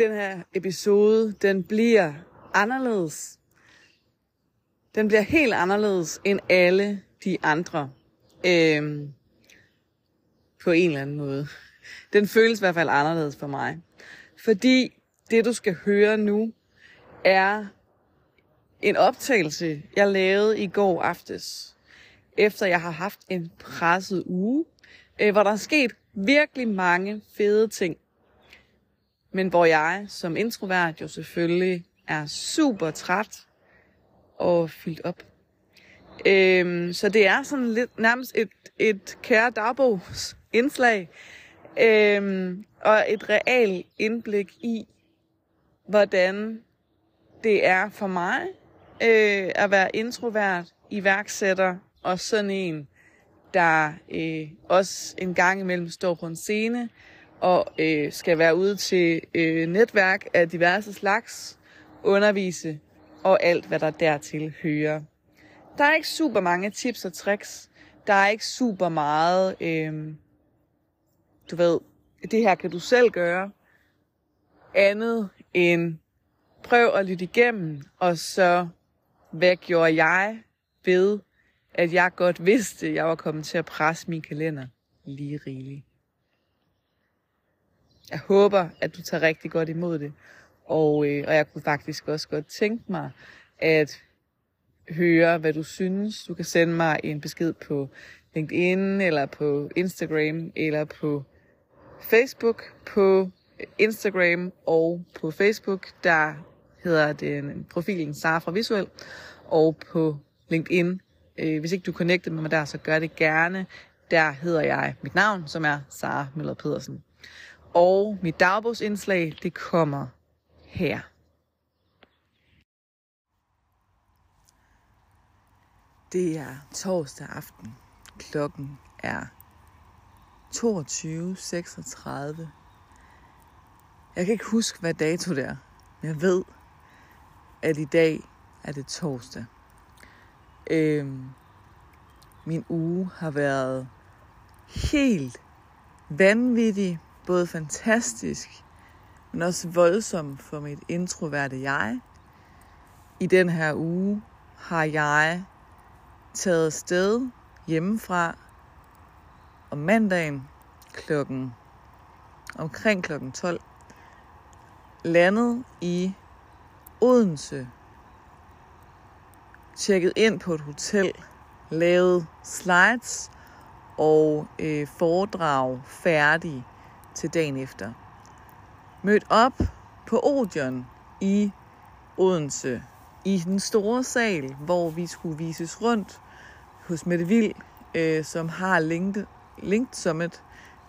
den her episode, den bliver anderledes. Den bliver helt anderledes end alle de andre. Øhm, på en eller anden måde. Den føles i hvert fald anderledes for mig. Fordi det, du skal høre nu, er en optagelse, jeg lavede i går aftes. Efter jeg har haft en presset uge, øh, hvor der er sket virkelig mange fede ting. Men hvor jeg som introvert jo selvfølgelig er super træt og fyldt op. Øhm, så det er sådan lidt nærmest et, et kære dagbogs indslag. Øhm, og et real indblik i, hvordan det er for mig øh, at være introvert, iværksætter og sådan en, der øh, også en gang imellem står på en scene og øh, skal være ude til øh, netværk af diverse slags, undervise og alt, hvad der dertil hører. Der er ikke super mange tips og tricks. Der er ikke super meget, øh, du ved, det her kan du selv gøre, andet end prøv at lytte igennem, og så hvad gjorde jeg ved, at jeg godt vidste, at jeg var kommet til at presse min kalender lige rigeligt. Jeg håber, at du tager rigtig godt imod det. Og, øh, og jeg kunne faktisk også godt tænke mig at høre, hvad du synes. Du kan sende mig en besked på LinkedIn, eller på Instagram, eller på Facebook. På Instagram og på Facebook, der hedder det profilen Sara Visuel. Og på LinkedIn, øh, hvis ikke du connectet med mig der, så gør det gerne. Der hedder jeg mit navn, som er Sara Møller Pedersen. Og mit dagbogsindslag, det kommer her. Det er torsdag aften. Klokken er 22.36. Jeg kan ikke huske, hvad dato det er. Men jeg ved, at i dag er det torsdag. Øhm, min uge har været helt vanvittig, både fantastisk, men også voldsom for mit introverte jeg. I den her uge har jeg taget sted hjemmefra om mandagen klokken omkring klokken 12 landet i Odense. Tjekket ind på et hotel, lavet slides og øh, foredrag færdig til dagen efter. Mødt op på Odion i Odense, i den store sal, hvor vi skulle vises rundt hos Mette Vild, øh, som har Linked, Linked Summit,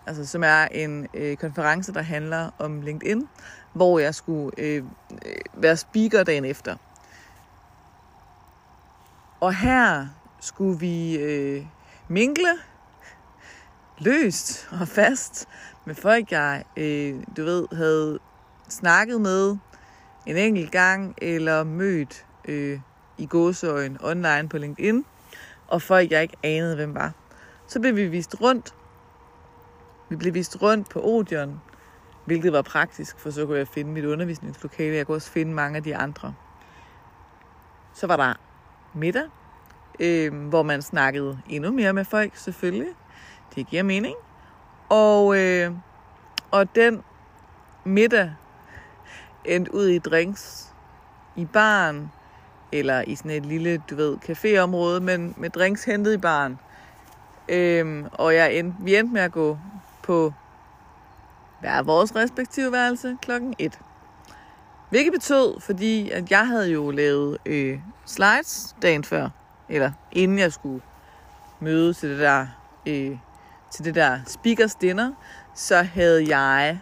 altså som er en øh, konference, der handler om LinkedIn, hvor jeg skulle øh, øh være speaker dagen efter. Og her skulle vi øh, mingle, løst og fast med folk, jeg, øh, du ved, havde snakket med en enkelt gang, eller mødt øh, i gåsøjen online på LinkedIn, og folk, jeg ikke anede, hvem var. Så blev vi vist rundt. Vi blev vist rundt på Odeon, hvilket var praktisk, for så kunne jeg finde mit undervisningslokale. Jeg kunne også finde mange af de andre. Så var der middag, øh, hvor man snakkede endnu mere med folk, selvfølgelig. Det giver mening. Og, øh, og den middag endte ud i drinks i baren, eller i sådan et lille, du ved, caféområde, men med drinks hentet i baren. Øhm, og jeg endte, vi endte med at gå på hver vores respektive værelse klokken 1. Hvilket betød, fordi at jeg havde jo lavet øh, slides dagen før, eller inden jeg skulle møde til det der, øh, til det der speakers dinner, så havde jeg,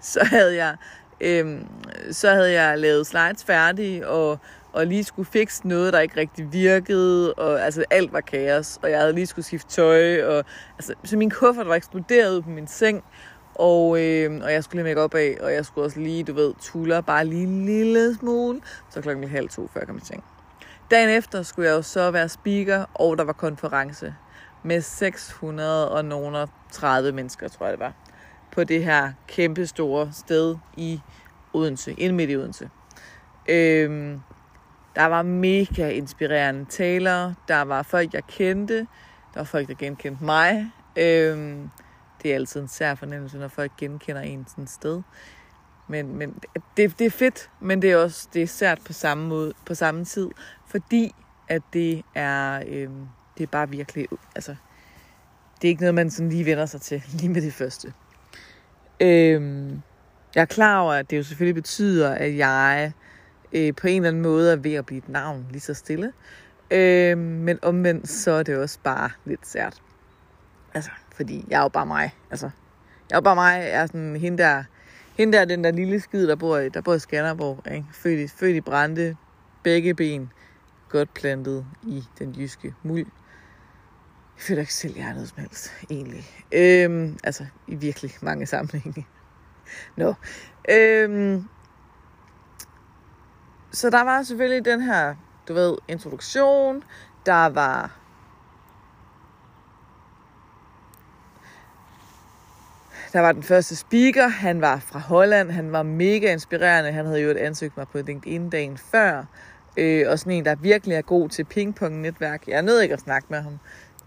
så havde jeg, øhm, så havde jeg lavet slides færdige, og, og lige skulle fikse noget, der ikke rigtig virkede, og altså alt var kaos, og jeg havde lige skulle skifte tøj, og altså, så min kuffert var eksploderet ud på min seng, og, øh, og jeg skulle lige make op af, og jeg skulle også lige, du ved, tuller bare lige en lille smule. Så klokken blev halv to, før jeg kom i seng. Dagen efter skulle jeg jo så være speaker, og der var konference med 600 og nogen 30 mennesker, tror jeg det var, på det her kæmpe store sted i Odense, ind midt i Odense. Øhm, der var mega inspirerende talere, der var folk, jeg kendte, der var folk, der genkendte mig. Øhm, det er altid en sær fornemmelse, når folk genkender en sådan et sted. Men, men det, det er fedt, men det er også det er sært på samme, måde, på samme tid, fordi at det er, øhm, det er bare virkelig, altså, det er ikke noget, man sådan lige vender sig til, lige med det første. Øhm, jeg er klar over, at det jo selvfølgelig betyder, at jeg øh, på en eller anden måde er ved at blive et navn lige så stille. Øhm, men omvendt, så er det også bare lidt sært. Altså, fordi jeg er jo bare mig. Altså, jeg er jo bare mig. Jeg er sådan hende der, hende der den der lille skid, der bor, i, der bor i Skanderborg. Ikke? Født, i, født i Brande. Begge ben godt plantet i den jyske muld. Jeg føler ikke selv, jeg er noget som helst, egentlig. Øhm, altså, i virkelig mange sammenhænge. Nå. Øhm, så der var selvfølgelig den her, du ved, introduktion. Der var Der var den første speaker, han var fra Holland, han var mega inspirerende, han havde jo et ansøgt mig på LinkedIn dagen før, øh, og sådan en, der virkelig er god til pingpong-netværk. Jeg nåede ikke at snakke med ham,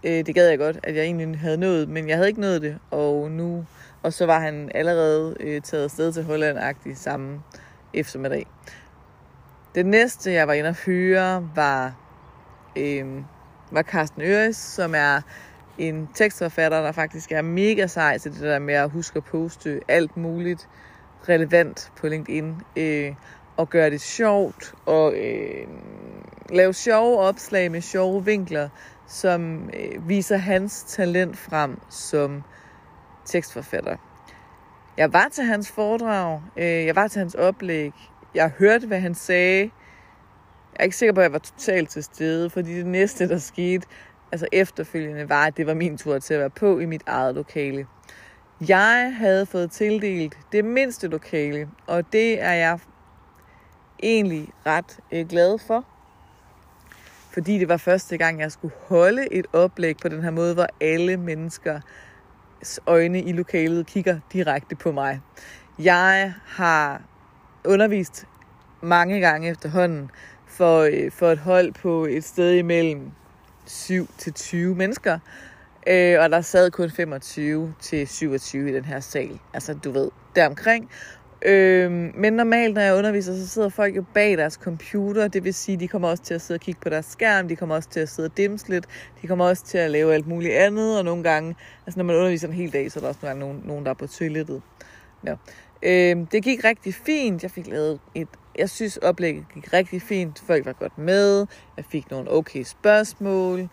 øh, det gad jeg godt, at jeg egentlig havde nået, men jeg havde ikke nået det, og nu, og så var han allerede øh, taget afsted til Holland-agtig samme eftermiddag. Det næste, jeg var inde og høre, var, øh, var Carsten Øres, som er en tekstforfatter, der faktisk er mega sej til det der med at huske at poste alt muligt relevant på LinkedIn. Øh, og gøre det sjovt, og øh, lave sjove opslag med sjove vinkler, som øh, viser hans talent frem som tekstforfatter. Jeg var til hans foredrag, øh, jeg var til hans oplæg, jeg hørte, hvad han sagde. Jeg er ikke sikker på, at jeg var totalt til stede, fordi det næste, der skete, altså efterfølgende, var, at det var min tur til at være på i mit eget lokale. Jeg havde fået tildelt det mindste lokale, og det er jeg egentlig ret øh, glad for fordi det var første gang, jeg skulle holde et oplæg på den her måde, hvor alle mennesker øjne i lokalet kigger direkte på mig. Jeg har undervist mange gange efterhånden for, øh, for et hold på et sted imellem 7 til 20 mennesker. Øh, og der sad kun 25 til 27 i den her sal. Altså, du ved, deromkring. Øhm, men normalt, når jeg underviser, så sidder folk jo bag deres computer. Det vil sige, de kommer også til at sidde og kigge på deres skærm. De kommer også til at sidde og dimse lidt. De kommer også til at lave alt muligt andet. Og nogle gange, altså når man underviser en hel dag, så er der også nogle gange nogen, nogen der er på toilettet. Ja. Øhm, det gik rigtig fint. Jeg fik lavet et, jeg synes oplægget gik rigtig fint. Folk var godt med. Jeg fik nogle okay spørgsmål.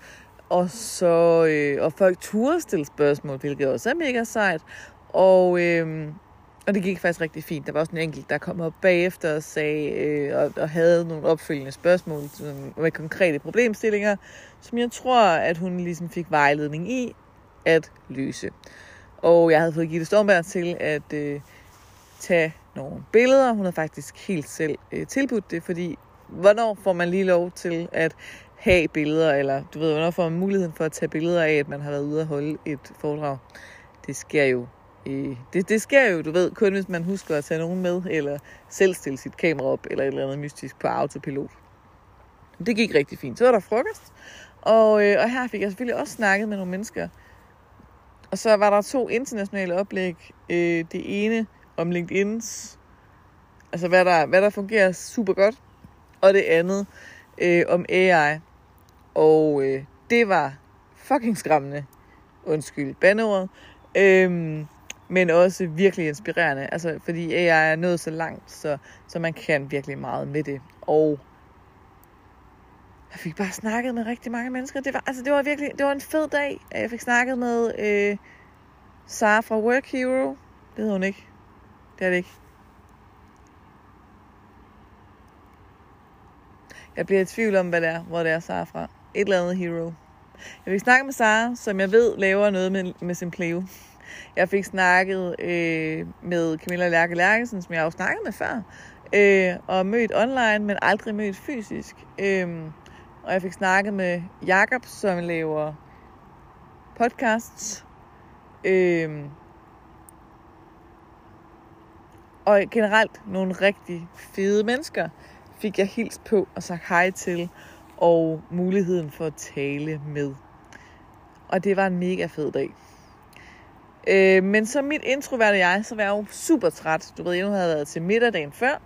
Og så, øh, og folk turde stille spørgsmål, hvilket også er mega sejt. Og, øh, og det gik faktisk rigtig fint. Der var også en enkelt, der kom op bagefter og, sagde, øh, og, og havde nogle opfølgende spørgsmål med konkrete problemstillinger, som jeg tror, at hun ligesom fik vejledning i at løse. Og jeg havde fået Gitte Stormberg til at øh, tage nogle billeder. Hun havde faktisk helt selv øh, tilbudt det, fordi hvornår får man lige lov til at have billeder, eller du ved, hvornår får man muligheden for at tage billeder af, at man har været ude og holde et foredrag. Det sker jo Øh, det, det sker jo, du ved, kun hvis man husker at tage nogen med, eller selv stille sit kamera op, eller et eller andet mystisk på autopilot. Det gik rigtig fint. Så var der frokost, og, øh, og her fik jeg selvfølgelig også snakket med nogle mennesker. Og så var der to internationale oplæg. Øh, det ene om LinkedIn's, altså hvad der, hvad der fungerer super godt, og det andet øh, om AI. Og øh, det var fucking skræmmende. Undskyld bandeordet. Øhm, men også virkelig inspirerende. Altså, fordi AI er nået så langt, så, så man kan virkelig meget med det. Og jeg fik bare snakket med rigtig mange mennesker. Det var, altså, det var virkelig det var en fed dag. Øh, jeg fik snakket med øh, Sara fra Work Hero. Det hedder hun ikke. Det er det ikke. Jeg bliver i tvivl om, hvad det er, hvor det er Sara fra. Et eller andet hero. Jeg fik snakke med Sara, som jeg ved laver noget med, med sin pleo. Jeg fik snakket øh, med Camilla Lærke Lærkensen, som jeg har snakket med før, øh, og mødt online, men aldrig mødt fysisk. Øh, og jeg fik snakket med Jakob, som laver podcasts. Øh, og generelt nogle rigtig fede mennesker fik jeg hils på og sagt hej til, og muligheden for at tale med. Og det var en mega fed dag. Øh, men som mit introverte jeg, så var jeg jo super træt. Du ved, jeg havde været til middagen før.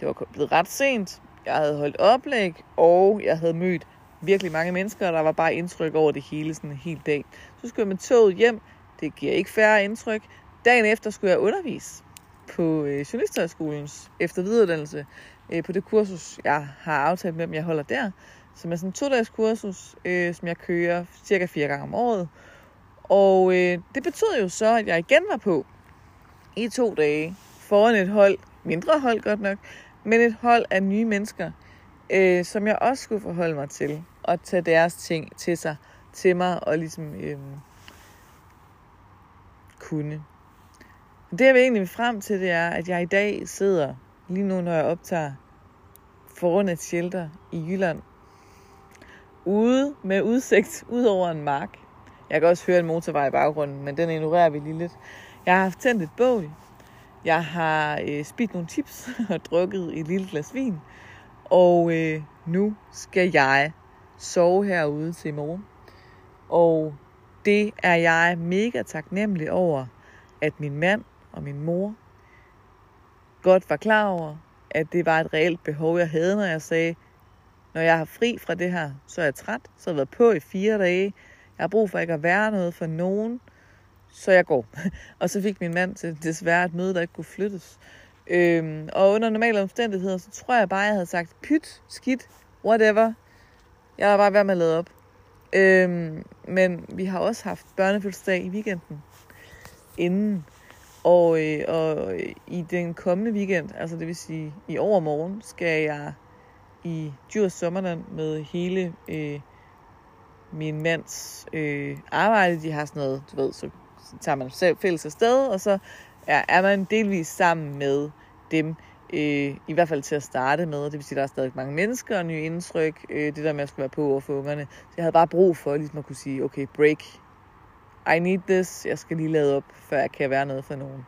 Det var blevet ret sent. Jeg havde holdt oplæg, og jeg havde mødt virkelig mange mennesker, og der var bare indtryk over det hele sådan en hel dag. Så skulle jeg med toget hjem. Det giver ikke færre indtryk. Dagen efter skulle jeg undervise på øh, Journalisthøjskolens eftervidereuddannelse øh, på det kursus, jeg har aftalt med dem, jeg holder der, som er sådan en to-dages kursus, øh, som jeg kører cirka fire gange om året. Og øh, det betød jo så, at jeg igen var på i to dage foran et hold, mindre hold godt nok, men et hold af nye mennesker, øh, som jeg også skulle forholde mig til, og tage deres ting til sig, til mig, og ligesom øh, kunne. Det jeg vil egentlig frem til, det er, at jeg i dag sidder, lige nu når jeg optager, foran et shelter i Jylland, ude med udsigt ud over en mark. Jeg kan også høre en motorvej i baggrunden, men den ignorerer vi lige lidt. Jeg har haft tændt et bål. Jeg har øh, spist nogle chips og drukket et lille glas vin. Og øh, nu skal jeg sove herude til i morgen. Og det er jeg mega taknemmelig over, at min mand og min mor godt var klar over, at det var et reelt behov, jeg havde, når jeg sagde, når jeg har fri fra det her, så er jeg træt, så har jeg været på i fire dage, jeg har brug for ikke at være noget for nogen, så jeg går. og så fik min mand til desværre et møde, der ikke kunne flyttes. Øhm, og under normale omstændigheder, så tror jeg bare, jeg havde sagt, pyt, skidt, whatever. Jeg var bare været med at lade op. Øhm, men vi har også haft børnefødselsdag i weekenden inden. Og, øh, og øh, i den kommende weekend, altså det vil sige i overmorgen, skal jeg i Djurs Sommerland med hele øh, min mands øh, arbejde. De har sådan noget, du ved, så tager man selv fælles afsted, og så er, er man delvis sammen med dem, øh, i hvert fald til at starte med. Det vil sige, at der er stadig mange mennesker og nye indtryk. Øh, det der med at skulle være på over for ungerne. Så jeg havde bare brug for ligesom at kunne sige, okay, break. I need this. Jeg skal lige lade op, før jeg kan være noget for nogen.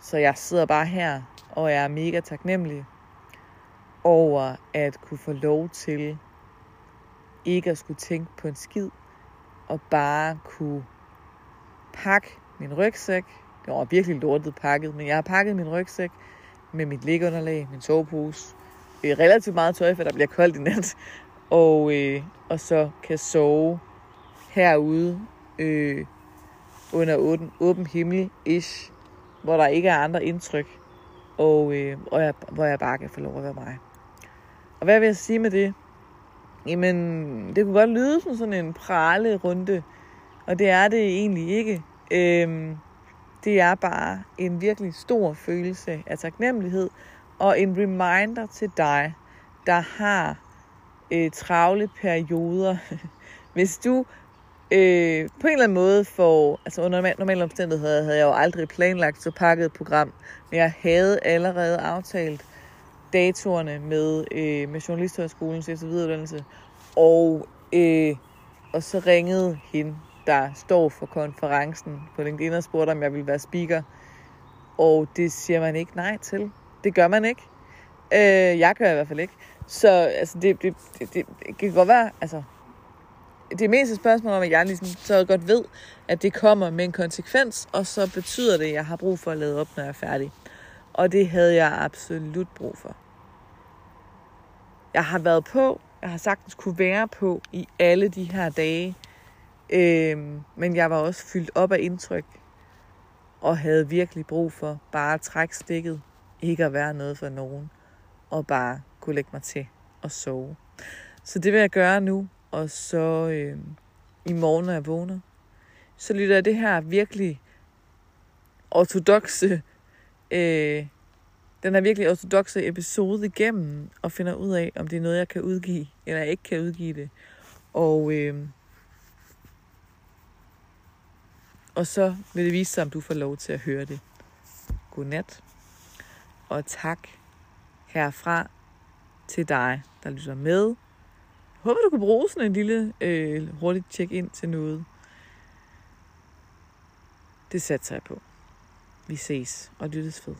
Så jeg sidder bare her, og jeg er mega taknemmelig over at kunne få lov til ikke at skulle tænke på en skid, og bare kunne pakke min rygsæk. Det var virkelig lortet pakket, men jeg har pakket min rygsæk med mit liggeunderlag, min sovepose, øh, relativt meget tøj, for der bliver koldt i nat, og, øh, og så kan sove herude øh, under åben, åben himmel-ish, hvor der ikke er andre indtryk, og, øh, og jeg, hvor jeg bare kan få lov at være mig. Og hvad vil jeg sige med det? Jamen, det kunne godt lyde som sådan en prale runde, og det er det egentlig ikke. Øhm, det er bare en virkelig stor følelse af taknemmelighed, og en reminder til dig, der har øh, travle perioder. Hvis du øh, på en eller anden måde får, altså under normale omstændigheder havde jeg jo aldrig planlagt så pakket et program, men jeg havde allerede aftalt datorerne med, øh, med Journalisthøjskolens eftervidereuddannelse, og, øh, og så ringede hende, der står for konferencen på LinkedIn og spurgte, om jeg ville være speaker. Og det siger man ikke nej til. Det gør man ikke. Øh, jeg gør i hvert fald ikke. Så altså, det, det, det, det, det kan godt være, altså, det er mest et spørgsmål om, at jeg ligesom så godt ved, at det kommer med en konsekvens, og så betyder det, at jeg har brug for at lade op, når jeg er færdig. Og det havde jeg absolut brug for. Jeg har været på, jeg har sagtens kunne være på i alle de her dage, øhm, men jeg var også fyldt op af indtryk, og havde virkelig brug for bare at trække stikket, ikke at være noget for nogen, og bare kunne lægge mig til og sove. Så det vil jeg gøre nu, og så øh, i morgen, når jeg vågner, så lytter jeg det her virkelig ortodoxe, øh, den her virkelig ortodoxe episode igennem, og finder ud af, om det er noget, jeg kan udgive, eller jeg ikke kan udgive det. Og, øh, og så vil det vise sig, om du får lov til at høre det. Godnat, og tak herfra til dig, der lytter med håber, du kan bruge sådan en lille øh, hurtigt check-in til noget. Det satser jeg på. Vi ses og lyttes fedt.